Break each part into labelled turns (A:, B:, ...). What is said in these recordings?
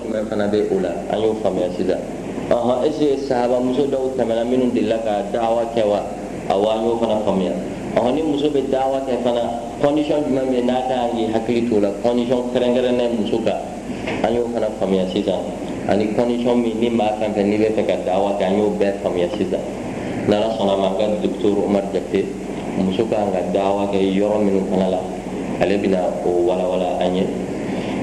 A: jumɛn fana bɛ o la an y'o faamuya sisan ɔhɔn est sahaba muso dɔw tɛmɛna minnu delila ka dawa kɛ wa awɔ an y'o fana faamuya ɔhɔn ni muso bɛ dawa kɛ fana condition jumɛn bɛ n'a ka kan k'i hakili t'o la condition kɛrɛnkɛrɛnnen muso kan an y'o fana faamuya sisan ani condition min ni maa fɛn fɛn n'i bɛ fɛ ka dawa kɛ an y'o bɛɛ faamuya sisan n'ala sɔnna ma an ka docteur umar jate muso kan ka dawa kɛ yɔrɔ minnu fana la ale bɛna o walawala an ye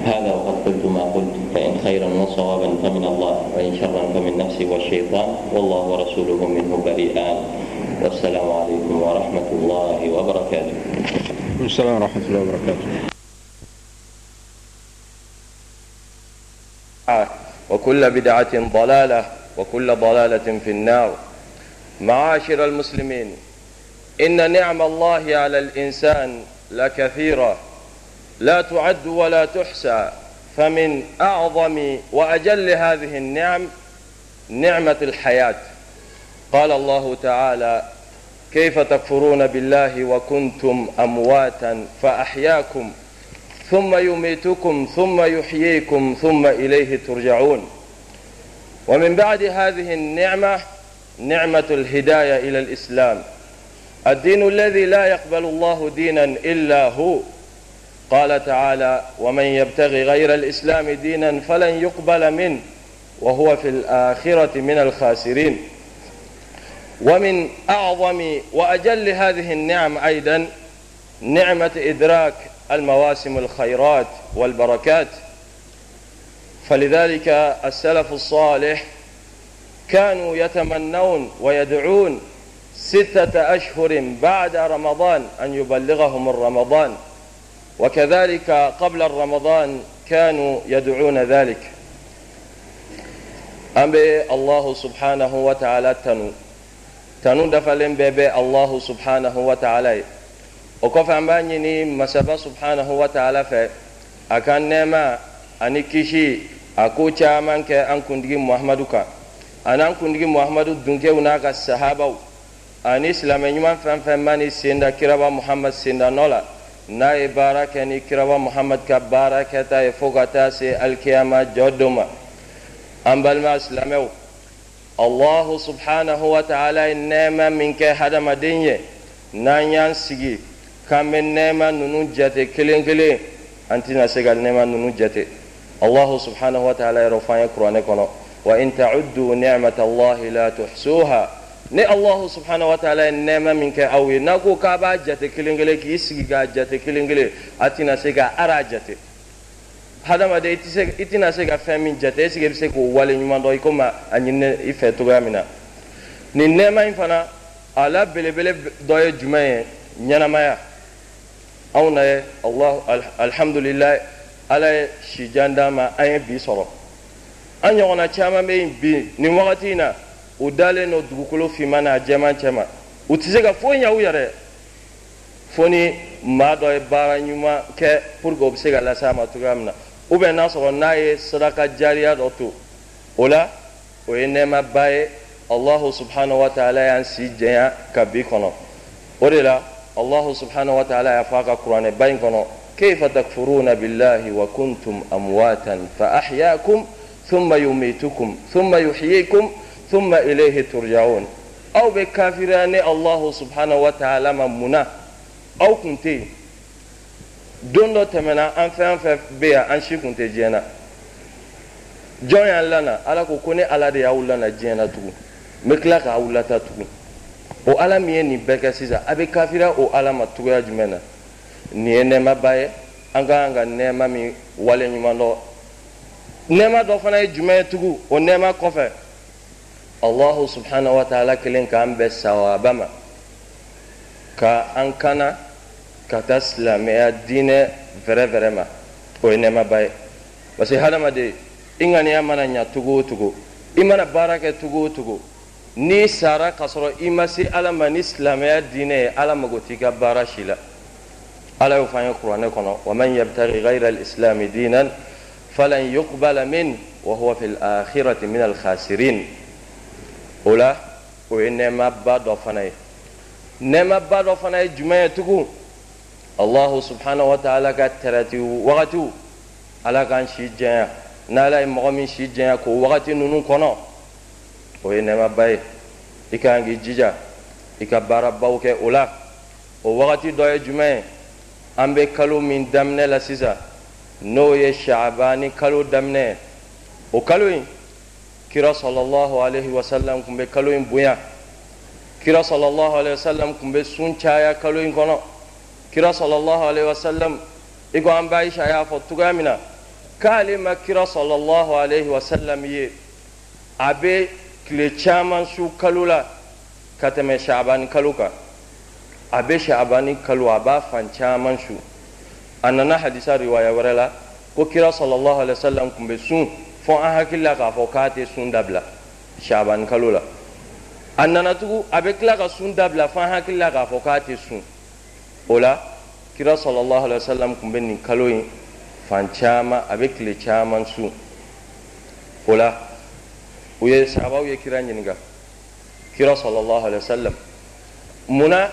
A: هذا وقد قلت ما قلت. فإن خيرا وصوابا فمن الله وإن شرا فمن نفسي والشيطان والله ورسوله منه بريئان والسلام عليكم ورحمة الله وبركاته.
B: السلام ورحمة الله وبركاته.
C: وكل بدعة ضلالة وكل ضلالة في النار. معاشر المسلمين إن نعم الله على الإنسان لكثيرة. لا تعد ولا تحصى فمن أعظم وأجل هذه النعم نعمة الحياة. قال الله تعالى كيف تكفرون بالله وكنتم أمواتا فأحياكم ثم يميتكم ثم يحييكم ثم إليه ترجعون. ومن بعد هذه النعمة نعمة الهداية إلى الإسلام. الدين الذي لا يقبل الله دينا إلا هو. قال تعالى ومن يبتغي غير الإسلام دينا فلن يقبل منه وهو في الآخرة من الخاسرين. ومن أعظم وأجل هذه النعم أيضا نعمة إدراك المواسم الخيرات والبركات. فلذلك السلف الصالح كانوا يتمنون ويدعون ستة أشهر بعد رمضان أن يبلغهم الرمضان. وكذلك قبل الرمضان كانوا يدعون ذلك. أم الله سبحانه وتعالى تنو. تنو دفلن بي الله سبحانه وتعالى. وكفى أمبانيني مسافة سبحانه وتعالى في أكان نما أني كشي أكو an kundigi muhammadu kan ani an kundigi muhammadu dunkew n'a ka sahabaw ani silamɛ ɲuman fɛn fɛn ma ni senda kiraba muhammad senda nɔ la نای بارک نی کروا محمد کا بارک تا فوگا تا سی الکیاما امبل ما اسلامو الله سبحانه وتعالى نما من كه هذا مدينه نانيان سيجي كم نما ننو جاتي كلين كلين انت ناسيغال نما ننو جاتي الله سبحانه وتعالى رفعي قرانك وان تعدوا نعمه الله لا تحصوها۔ Ni allahu subhanahu wa ta'ala ye nɛɛma min kɛ aw ye n'a ko k'a b'a jate kelen kelen k'i sigi k'a jate kelen kelen a tɛna se ka ara jate hadamaden i tɛna se ka fɛn min jate que i bɛ se k'o wale ɲuman dɔn i komi a ɲinini i fɛ cogoya min na nin nɛɛma in fana a la belebele dɔ ye jumɛn ye ɲɛnamaya anw na ye allah alhamdulilayi ala ye sijan d'an ma an ye bi sɔrɔ an ɲɔgɔnna caman bɛ yen bi nin wagati na u dalen don dugukolo finman n'a jɛman cɛ ma u tɛ se ka foyi ɲɛ u yɛrɛ fo ni maa dɔ ye baara ɲuman kɛ pour que o bɛ se ka lase a ma cogoya min na ou bien n'a sɔrɔ n'a ye sadaka jariya dɔ to o la o ye nɛɛmaba ye allahu subhanahu wa ta'ala y'an si jɛnya ka bi kɔnɔ o de la allahu subhanahu wa ta'ala y'a fɔ a ka kuranɛ ba in kɔnɔ كيف تكفرون بالله وكنتم أمواتا فأحياكم ثم يميتكم ثم يحييكم ثم إليه ترجعون أو بكافران الله سبحانه وتعالى منا أو كنتي don dɔ tɛmɛna an fɛn fɛn bɛ yan an si kun tɛ diɲɛ na jɔn y'an lana ala ko ko ne ala de y'aw lana diɲɛ na tugun n bɛ tila k'aw lata tugun o ala min ye nin bɛɛ kɛ sisan a bɛ kafira o ala ma cogoya jumɛn na nin ye nɛɛmaba ye an ka kan ka nɛɛma min wale ɲuman dɔ nɛɛma dɔ fana ye jumɛn ye tugun o nɛɛma kɔfɛ allahu subhanahu wa ta'ala kelen k'an bɛn sawaba ma ka an kana ka taa silamɛya diinɛ vɛrɛ vɛrɛ ma o ye nɛɛmaba ye parce que hadamaden i ŋaniya mana ɲa cogo o cogo i mana baara kɛ cogo o cogo n'i sara k'a sɔrɔ i ma se ala ma ni silamɛya diinɛ ye ala mago t'i ka baara si la ala y'o fɔ an ye kuranɛ kɔnɔ wa man yabtaghi ghayra al-islami dinan falan yuqbala min wa huwa fil akhirati min al-khasirin o la o ye nɛɛmaba dɔ fana ye. Nɛɛmaba dɔ fana ye jumɛn ye tugun? Allahu subhanahu wa ta'ala ka tɛrɛti wagatiw. Ala k'an si jɛnya n'ala ye mɔgɔ min si jɛnya k'o wagati ninnu kɔnɔ o ye nɛɛmaba ye. I ka kan k'i jija. I ka baarabaw kɛ o la. O wagati dɔ ye jumɛn ye? An bɛ kalo min daminɛ la sisan. N'o ye shaabani kalo daminɛ o kalo in kira sallallahu alaihi wasallam kun bɛ kalo in bonya kira sallallahu alaihi wasallam kun bɛ sun caya kalo in kɔnɔ kira sallallahu alaihi wasallam i ko an bɛ ayisa y'a fɔ cogoya min na k'ale ma kira sallallahu alaihi wasallam ye a bɛ tile caman su kalo la ka tɛmɛ shaabani kalo kan a bɛ shaabani kalo a b'a fan caman su a nana hadisa riwaya wɛrɛ la ko kira sallallahu alaihi wasallam kun bɛ sun fo an hakili k'a fɔ k'a tɛ sun dabila. Shaabani kalo la. A nana tugun a bɛ tila ka sun dabila fo an hakili k'a fɔ k'a tɛ sun. O la kira sallallahu alaihi wasallam kun bɛ nin kalo in fan caman a bɛ tile caman sun. O la u ye sahabaw ye kira ɲininka kira sallallahu alaihi wasallam. Munna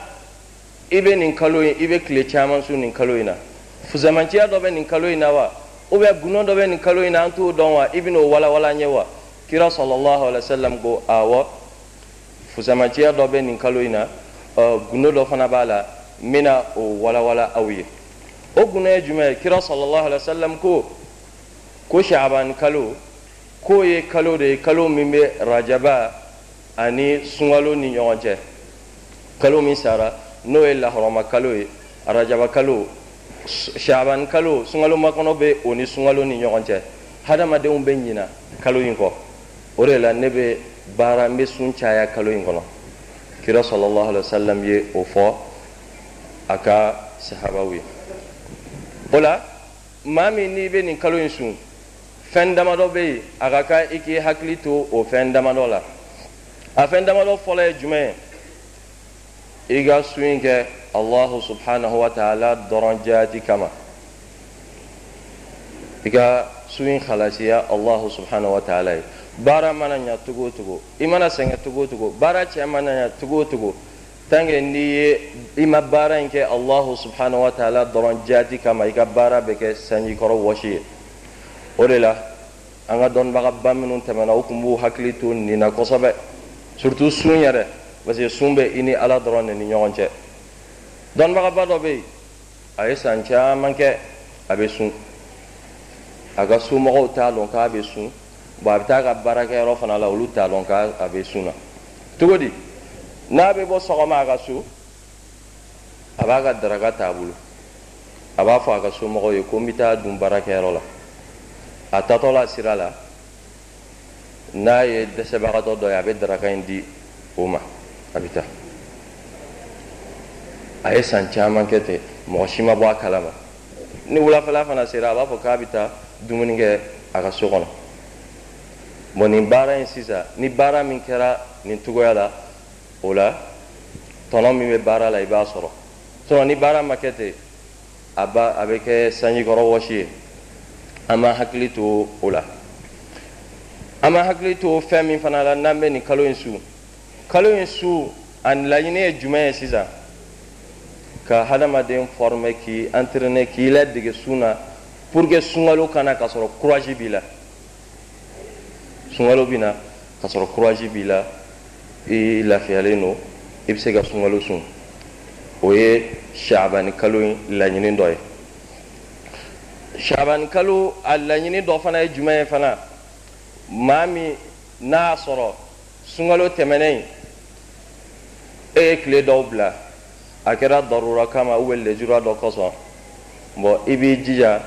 C: i bɛ nin kalo in i bɛ tile caman sun nin kalo in na. Fusamanciya dɔ bɛ nin kalo in na wa? Gundo dɔ bɛ nin kalo in na an t'o dɔn wa i o walawala an ye wa kira sallallahu alaihi wasallam ko awɔ fusamanciya dɔ bɛ nin kalo in na gundo dɔ fana b'a la n bɛna o walawala aw ye o gundo ye jumɛn ye kira sallallahu alaihi wasallam ko ko shaabani kalo k'o ye kalo de ye kalo min bɛ rajaba ani sunkalo ni ɲɔgɔn cɛ kalo min sara n'o ye lahɔrɔma kalo ye rajaba kalo shaban kalo sunkalo makɔnɔ bɛ o ni sunkalo ni ɲɔgɔn cɛ hadamadenw bɛ ɲina kalo in kɔ o de la ne bɛ baara n sun caya kalo in kira sallallahu alaihi wasallam ye o fɔ a ka sahabaw ye o la maa min n'i bɛ nin kalo in sun. Fɛn damadɔ bɛ yen a ka kan i to o fɛn damadɔ la. A fɛn damadɔ fɔlɔ ye jumɛn i ka in kɛ allahu subhanahu wa ta'ala dɔrɔn jaati kama i ka in halasiya allahu subhanahu wa ta'ala ye baara mana ɲa cogo o cogo i mana sɛgɛn cogo o cogo baara cɛ mana ɲa cogo o cogo tant que n'i ye i ma baara in kɛ allahu subhanahu wa ta'ala dɔrɔn jaati kama i ka baara bɛ kɛ sanjikɔrɔ wɔsi ye o de la an ka dɔnnibagaba minnu tɛmɛna u tun b'u hakili to nin na kosɛbɛ surtout sun yɛrɛ parce que sun bɛ i ni ala dɔrɔn de ni ɲɔgɔn cɛ dɔnnibagaba dɔ bɛ yen a ye san caman kɛ a bɛ sun a ka somɔgɔw t'a dɔn k'a bɛ sun bon a bɛ taa a ka baarakɛyɔrɔ fana la olu t'a dɔn k'a bɛ sun na cogo di n'a bɛ bɔ sɔgɔma a ka so a b'a ka daraka t'a bolo a b'a fɔ a ka somɔgɔw ye ko n bɛ taa dun baarakɛyɔrɔ la a tatɔ la sira la n'a ye dɛsɛbagatɔ dɔ ye a bɛ daraka in di o ma a bɛ taa a ye san caman kɛ ten mɔgɔ si ma bɔ a kalama ni wulafɛla fana sera a b'a fɔ k'a bɛ taa dumuni kɛ a ka so kɔnɔ. Bon nin baara in sisan ni baara min kɛra nin cogoya la o la tɔnɔ min bɛ baara la i b'a sɔrɔ. Sinon ni baara ma kɛ ten a ba a bɛ kɛ sanjikɔrɔ wɔsi ye. An ma hakili to o la. An ma hakili to fɛn min fana la n'an bɛ nin kalo in su kalo in su ani laɲini ye jumɛn ye sisan ka hadamaden forme k'i entraîner k'i ladege sun na pour que sunkalo kana ka sɔrɔ courage b'i la. Sunkalo bɛ na ka sɔrɔ courage b'i la i lafiyalen don i bɛ se ka sunkalo sun. O ye shaabani kalo in laɲini dɔ ye shaabani kalo a laɲini dɔ fana ye jumɛn ye fana. Maa min n'a sɔrɔ sunkalo tɛmɛnen e tile dɔw bila a kɛra darura kama ou bien lejura dɔ kosɔn bon i b'i jija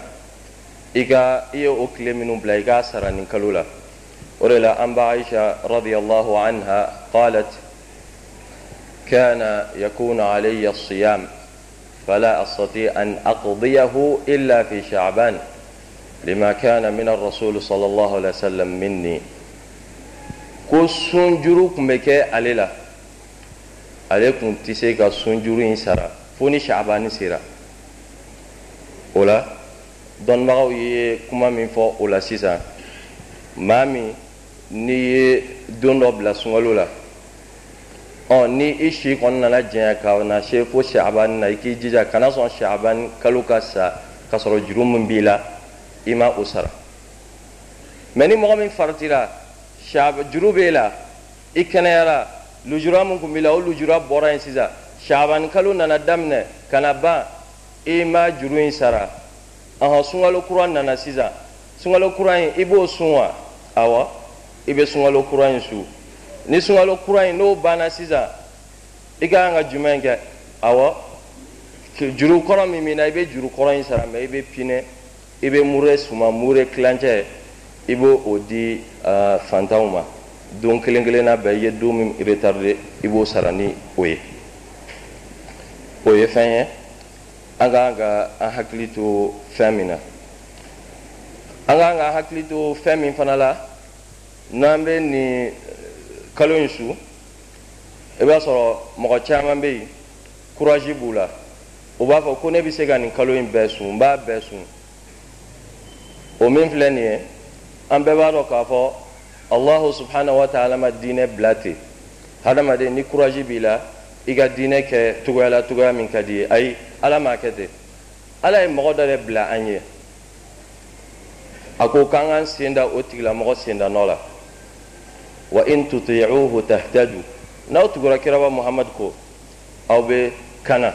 C: i ka i ye o tile minnu bila i k'a sara nin kalo la o de la an ba aisha radiyallahu anha qalat كان يكون علي الصيام فلا أستطيع أن أقضيه إلا في شعبان لما كان من الرسول صلى الله عليه وسلم مني ko sunjuru kun bɛ kɛ ale la ale kun tɛ se ka sunjuru in sara fo ni shabani sera o la dɔnnibagaw ye kuma min fɔ o la sisan. Maa min n'i ye don dɔ bila sunkalo la. Ɔ ni i si kɔni nana janya ka na se fo shabani na i k'i jija kana sɔn shabani kalo ka sa ka sɔrɔ juru min b'i la i ma o sara. Mɛ ni mɔgɔ min faratira juru b'e la i kɛnɛyara lujura min kun b'i la o lujura bɔra yen sisan. Shabani kalo nana daminɛ ka na ban i ma juru in sara. Ɔhɔn sunkalo kura nana sisan. Sunkalo kura in i b'o sun wa? Awɔ i bɛ sunkalo kura in su ni sunkalo kura in n'o banna sisan i ka kan ka jumɛn kɛ? Awɔ juru kɔrɔ min b'i la i bɛ juru kɔrɔ in sara mɛ i bɛ pinɛ i bɛ mure suma mure kilancɛ i b'o o di fantanw ma don kelen kelenna bɛɛ i ye don min retarde i b'o sara ni o ye. O ye fɛn ye. An ka kan ka an hakili to fɛn min na. An ka kan ka hakili to fɛn min fana la n'an bɛ nin kalo in su i b'a sɔrɔ mɔgɔ caman bɛ yen kurazi b'u la. U b'a fɔ ko ne bɛ se ka nin kalo in bɛɛ sun n b'a bɛɛ sun. O min filɛ nin ye an bɛɛ b'a dɔn k'a fɔ allahu subhanahu wa ta'ala ma diinɛ bila ten hadamaden ni kurazi b'i la i ka diinɛ kɛ cogoya la cogoya min ka di ye ayi ala m'a kɛ ten ala ye mɔgɔ dɔ de bila an ye a ko k'an k'an sen da o tigilamɔgɔ sendanɔ la wa in tuti'uhu tahtaju n'aw tugura kiraba muhamad ko aw bɛ kana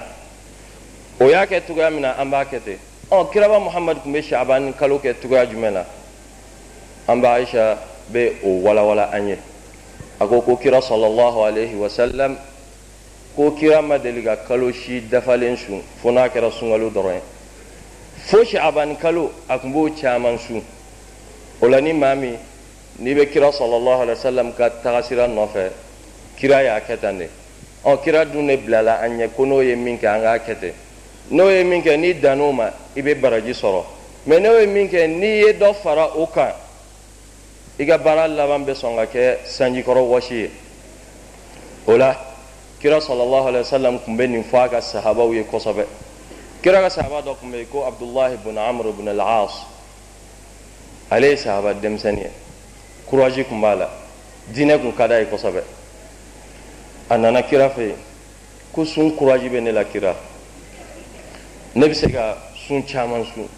C: o y'a kɛ cogoya min na an b'a kɛ ten ɔ kiraba muhamad tun bɛ shaban kalo kɛ cogoya jumɛn na an b'a aisha bɛ o walawala an ye. A ko ko kira sallallahu alaihi wa sallam ko kira ma deli ka kalo si dafalen sun fo n'a kɛra sunkalo dɔrɔn ye. Fo shaban kalo a tun b'o caman sun. O la ni maa min n'i bɛ kira sallallahu alaihi wa sallam ka tagasira nɔfɛ kira y'a kɛ tan de. Ɔ kira dun de bilala an ɲɛ ko n'o ye min kɛ an k'a kɛ ten. N'o ye min kɛ n'i dann'o ma i bɛ baraji sɔrɔ. Mɛ n'o ye min kɛ n'i ye dɔ fara o kan i ka baara laban bɛ sɔn ka kɛ sanjikɔrɔ wɔsi ye. O la kira sallallahu alaihi wasallam tun bɛ nin fɔ a ka sahabaw ye kosɛbɛ. Kira ka sahaba dɔ tun bɛ yen ko abdullahi ibn amr ibn al-as ale ye sahaba denmisɛnnin ye. Kuraji tun b'a la. Diinɛ tun ka d'a ye kosɛbɛ. A nana kira fɛ yen. Ko sun kuraji bɛ ne la kira. Ne bɛ se ka sun caman sun.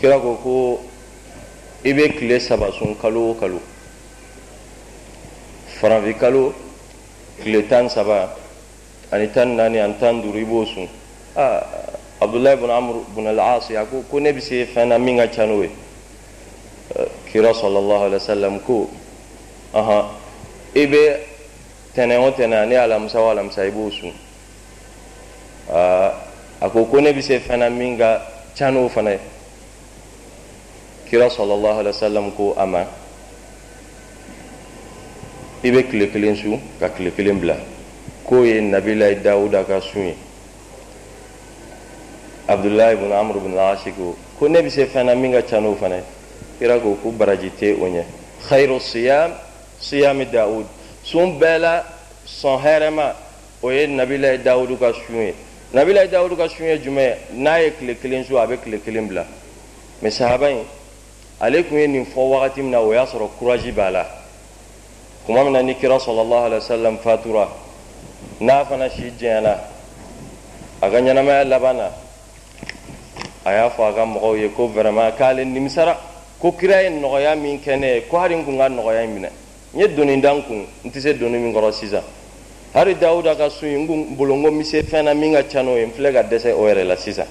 C: Kira ko ko i bɛ tile saba sun kalo o kalo. Farafin kalo tile tan saba ani tan naani ani tan duuru i b'o sun. Aa abdulayi bun amur bun al-aasi a ko ko ne bɛ se fɛn na min ka ca n'o ye? Kira sallallahu alaihi wa sallam ko ahan i bɛ tɛnɛn o tɛnɛn ani alamisa o alamisa i b'o sun. Aa a ko ko ne bɛ se fɛn na min ka ca n'o fana ye kira sallallahu alaihi wasallam ko a ma i bɛ tile kelen su ka tile kelen bila k'o ye nabilayi dawuda ka sun ye abdullahi ibn amr ibn al-asi ko ko ne bɛ se fɛn na min ka ca n'o fana ye kira ko ko baraji tɛ o ɲɛ khayru siyam siyami dawud sun bɛɛ la sɔn hɛrɛma o ye nabilayi dawudu ka sun ye nabilayi dawudu ka sun ye jumɛn n'a ye tile kelen su a bɛ tile kelen bila mɛ sahaba in ale tun ye nin fɔ wagati min na o y'a sɔrɔ kuraji b'a la. Kuma min na ni kira sɔlɔlɔhu alayhi wa sallam fatura n'a fana si jɛnyana a ka ɲɛnamaya laban na a y'a fɔ a ka mɔgɔw ye ko vraiment k'ale nimisara. Ko kira ye nɔgɔya min kɛ ne ye ko hali n kun ka nɔgɔya in minɛ. N ye doni da n kun n tɛ se doni min kɔrɔ sisan. Hali dawuda ka sun n kun bolo n ko n bɛ se fɛn na min ka ca n'o ye n filɛ ka dɛsɛ o yɛrɛ la sisan.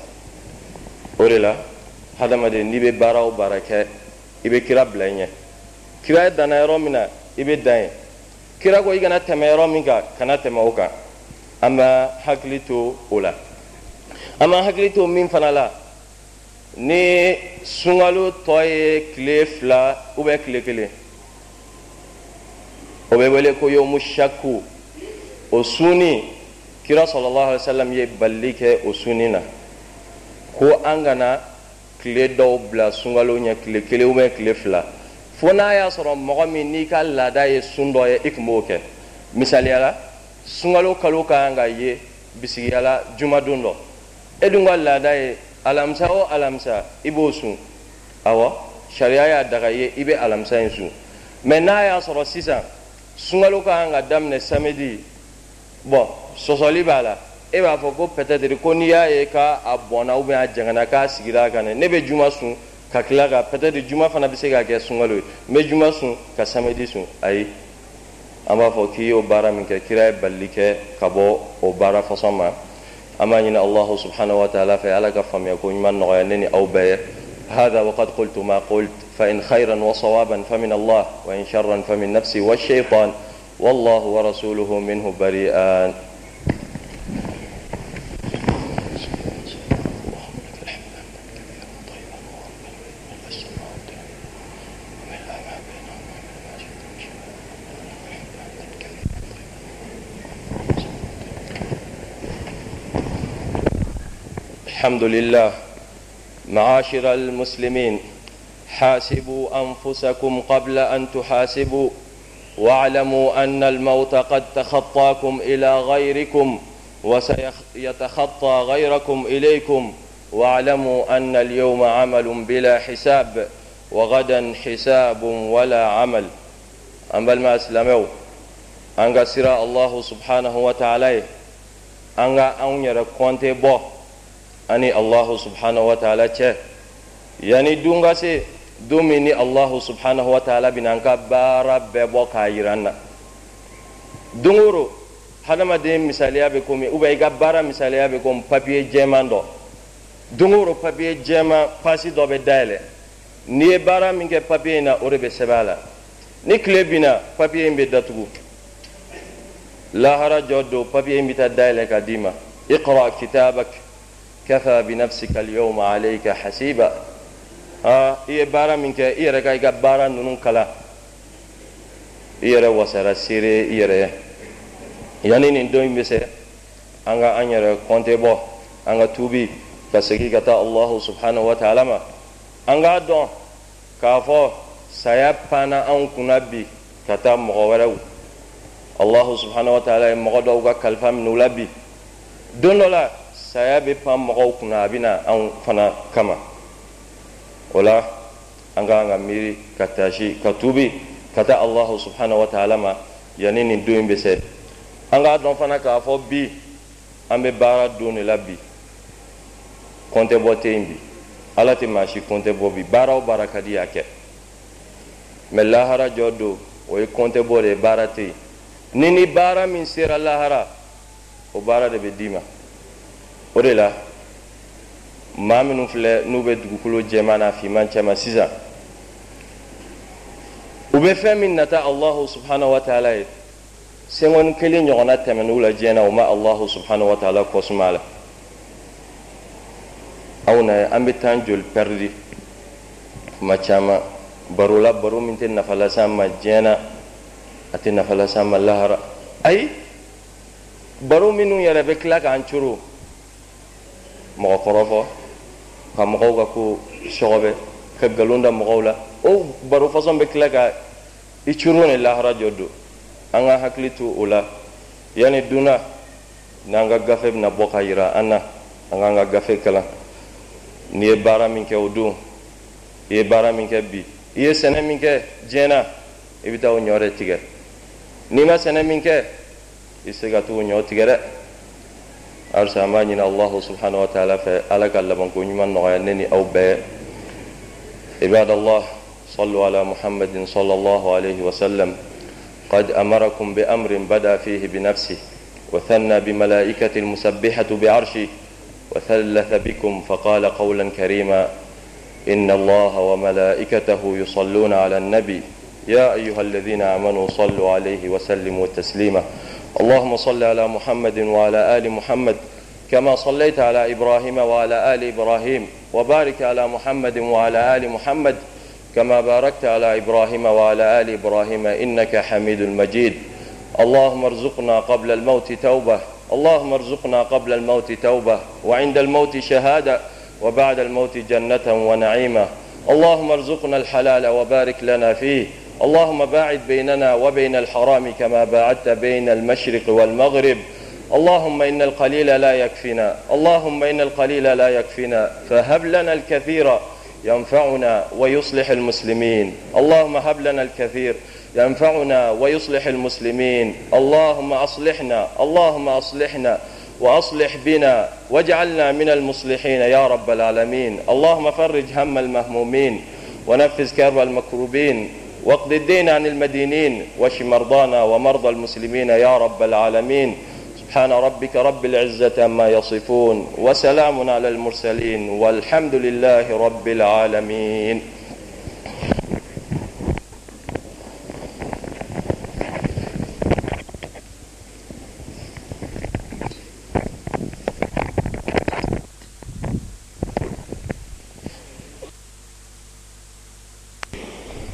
C: O de la hadamaden n'i bɛ baara o baara kɛ i bɛ kira bila i ɲɛ kira ye danna yɔrɔ min na i bɛ dan ye kira ko i kana tɛmɛ yɔrɔ min kan kana tɛmɛ o kan an b'a hakili to o la an b'an hakili to min fana la. Ni sunkalo tɔ ye tile fila ubiyɛn tile kelen o bɛ wele ko yomu shaku o sunni kira sɔlɔlɔhu alayhi wa sallam ye balili kɛ o sunni na. Ko an kana tile dɔw bila sunkalo ɲɛ tile kelen ubiyɛn tile fila. Fo n'a y'a sɔrɔ mɔgɔ min n'i ka laada ye sun dɔ ye i tun b'o kɛ. Misaliyala sunkalo kalo ka kan ka ye bisigiyala jumadon dɔ. E dun ka laada ye alamisa o alamisa i b'o sun. Awɔ sariya y'a daga ye i bɛ alamisa in sun. Mɛ n'a y'a sɔrɔ sisan sunkalo ka kan ka daminɛ samedi. Bɔn sɔsɔli b'a la e b'a fɔ ko peut-être ko n'i y'a ye k'a bɔnna ou bien a jangana k'a sigira kan ne bɛ juma sun ka tila ka peut-être juma fana bɛ se ka kɛ sunkalo ye n bɛ juma sun ka samedi sun ayi an b'a fɔ k'i y'o baara min kɛ kira ye balili kɛ ka bɔ o baara fasɔn ma an b'a ɲini allahu subhanahu wa ta'ala fɛ ala ka faamuya ko ɲuman nɔgɔya ne ni aw bɛɛ ye هذا وقد قلت ما قلت فإن خيرا وصوابا فمن الله وإن شرا فمن نفسي والشيطان والله ورسوله منه بريئان الحمد لله. معاشر المسلمين حاسبوا أنفسكم قبل أن تحاسبوا واعلموا أن الموت قد تخطاكم إلى غيركم وسيتخطى غيركم إليكم واعلموا أن اليوم عمل بلا حساب وغدا حساب ولا عمل. ان بل ما أسلموا. ان سرى الله سبحانه وتعالى. ان يرى كونتي بو. Ani allahu subhanahu wa ta'ala cɛ yani dun ka se don min ni allahu subhanahu wa ta'ala bina an ka baara bɛɛ bɔ k'a yira an na don o don hadamaden misaliya bɛ komi ou bien i ka baara misaliya bɛ komi papiye jɛman dɔ don papiye jɛman pasi dɔ bɛ dayɛlɛ n'i ye baara min kɛ papiye na o de bɛ sɛbɛn la ni tile binna papiye in bɛ datugu lahara jɔ don papiye in bɛ taa dayɛlɛ ka d'i ma iqra kitabak كفى بنفسك اليوم عليك حسيبا. ها إيه بارا منك؟ إيه ركا إيه بارا ننون كلا؟ إيه روا وسر سيري؟ إيه روا يعني نندوين بس أنغا أنير كونتي بو. أنغا توبي. كسكي كتا الله سبحانه وتعالى ما. أنغا دون كافو. subhanahu wa taala ye mɔgɔ dɔw ka kalifa minɛ u la bi don dɔ la saya bɛ pan mɔgɔw kunna a bɛna anw fana kama. O la an ka kan ka miiri ka taasi ka tuubi ka taa subhanahu wa ta'ala ma. Yanni nin don in bɛ se. An k'a dɔn fana k'a fɔ bi an bɛ baara don de la bi. Kɔntɛ bɔ tɛ yen bi. Ala tɛ maa si kɔntɛ bɔ bi. Baara o baara ka di y'a kɛ. Mɛ lahara jɔ don o ye kɔntɛ bɔ de ye baara tɛ yen. Ni ni baara min sera lahara o baara de bɛ d'i ma o de la maa minnu filɛ n'u bɛ dugukolo jɛman n'a finman cɛma sisan u bɛ fɛn min nata allahu subhanahu wa ta'ala ye sengɔni kelen ɲɔgɔnna tɛmɛn'u la diɲɛ na u ma allahu subhanahu wa ta'ala kɔsuma la aw na an bɛ taa joli pɛridi kuma caman baro la baro min tɛ nafa las'an ma diɲɛ na a tɛ nafa las'an ma lahara ayi baro minnu yɛrɛ bɛ tila k'an coro mɔgɔ kɔrɔ fɔ ka mɔgɔw ka ko sɔgɔbɛ ka galon da mɔgɔw la o baro fasɔn bɛ tila ka i curu ni lahara jɔ don an ka hakili to o la yanni duna n'an ka gafe bɛna bɔ ka yira an na an k'an ka gafe kalan n'i ye baara min kɛ o don i ye baara min kɛ bi. I ye sɛnɛ min kɛ diɲɛ na i bɛ taa o ɲɔ de tigɛ n'i ma sɛnɛ min kɛ i se ka t'o ɲɔ tigɛ dɛ arsa ma ñina allahu subhanahu wa ta'ala fe ala ka laban ko ñuman nogoya neni aw عباد الله صلوا على محمد صلى الله عليه وسلم. قد أمركم بأمر بدأ فيه بنفسه وثنى بملائكة المسبحة بعرشه وثلث بكم فقال قولا كريما إن الله وملائكته يصلون على النبي. يا أيها الذين آمنوا صلوا عليه وسلموا تسليما. اللهم صل على محمد وعلى آل محمد كما صليت على إبراهيم وعلى آل إبراهيم وبارك على محمد وعلى آل محمد كما باركت على إبراهيم وعلى آل إبراهيم إنك حميد مجيد. اللهم ارزقنا قبل الموت توبة. اللهم ارزقنا قبل الموت توبة. وعند الموت شهادة. وبعد الموت جنة ونعيمة. اللهم ارزقنا الحلال وبارك لنا فيه. اللهم باعد بيننا وبين الحرام كما باعدت بين المشرق والمغرب. اللهم إن القليل لا يكفينا. اللهم إن القليل لا يكفينا. فهب لنا الكثير ينفعنا ويصلح المسلمين. اللهم هب لنا الكثير ينفعنا ويصلح المسلمين. اللهم أصلحنا. اللهم أصلحنا وأصلح بنا واجعلنا من المصلحين يا رب العالمين. اللهم فرج هم المهمومين ونفذ كرب المكروبين. واقض الدين عن المدينين واشف مرضانا ومرضى المسلمين يا رب العالمين. سبحان ربك رب العزة عما يصفون وسلام على المرسلين والحمد لله رب العالمين.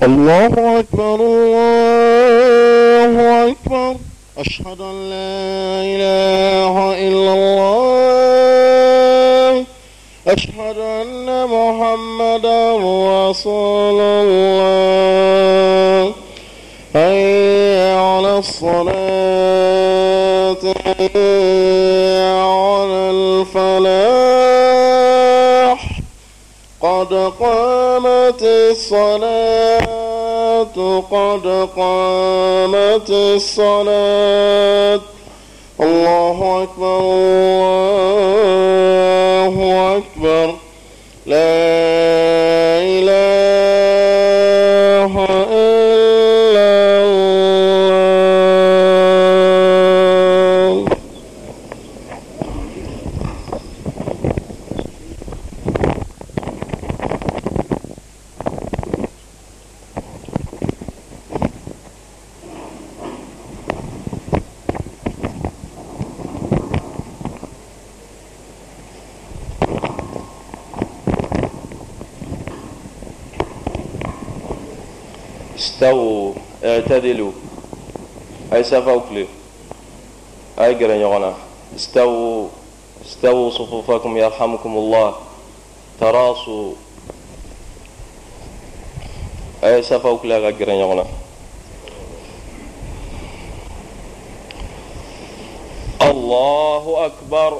D: الله أكبر الله أكبر. أشهد أن لا إله إلا الله. أشهد أن محمدا رسول الله. هيا على الصلاة هيا على الفلاح. قد قامت الصلاة قد قامت الصلاة. الله أكبر الله أكبر. لا إله إلا الله
C: استووا اعتدلوا. أي سفوكلي أي قرن يغنى استووا استووا صفوفكم يرحمكم الله. تراصوا. أي سفوكلي أي قرن يغنى الله أكبر.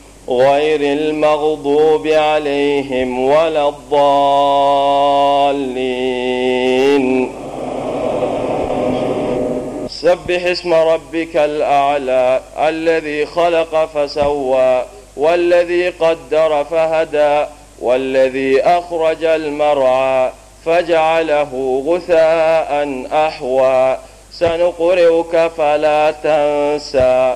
C: غير المغضوب عليهم ولا الضالين. سبح اسم ربك الأعلى الذي خلق فسوى والذي قدر فهدى والذي أخرج المرعى فجعله غثاء أحوى. سنقرئك فلا تنسى.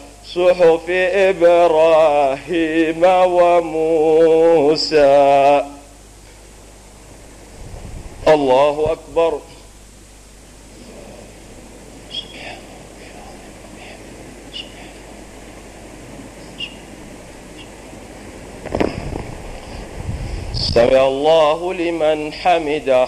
C: صحف إبراهيم وموسى. الله أكبر. سمع الله لمن حمده.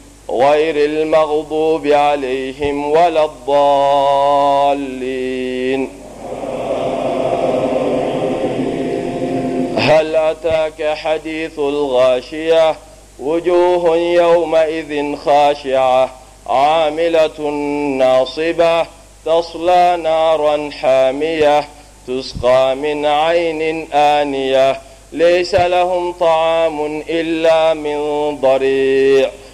C: غير المغضوب عليهم ولا الضالين. هل أتاك حديث الغاشية؟ وجوه يومئذ خاشعة عاملة ناصبة تصلى نارا حامية تسقى من عين آنية ليس لهم طعام إلا من ضريع.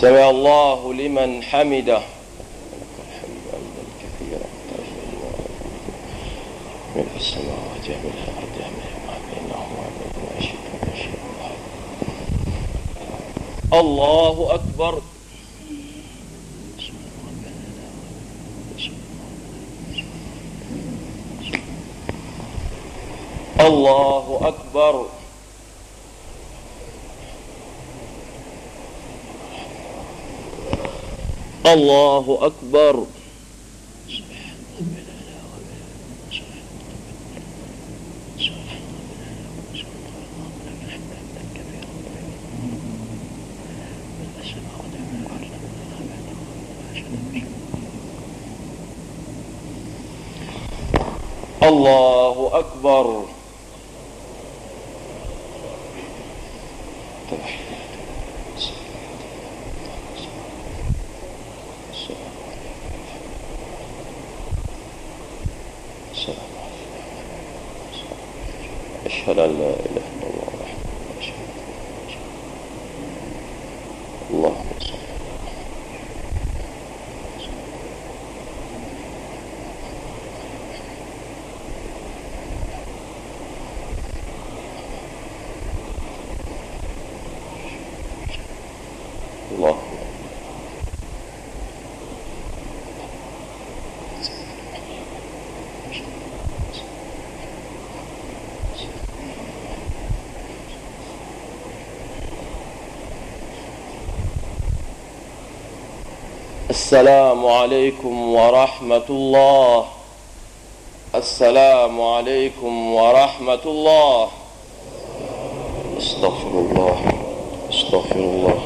C: سمع الله لمن حمده. ملء السماوات وملء الأرض وملء ما بينهما وملء ما شئت من شيء الله أكبر. الله أكبر. الله أكبر. الله أكبر. أشهد أن لا إله السلام عليكم ورحمة الله. السلام عليكم ورحمة الله. استغفر الله استغفر الله.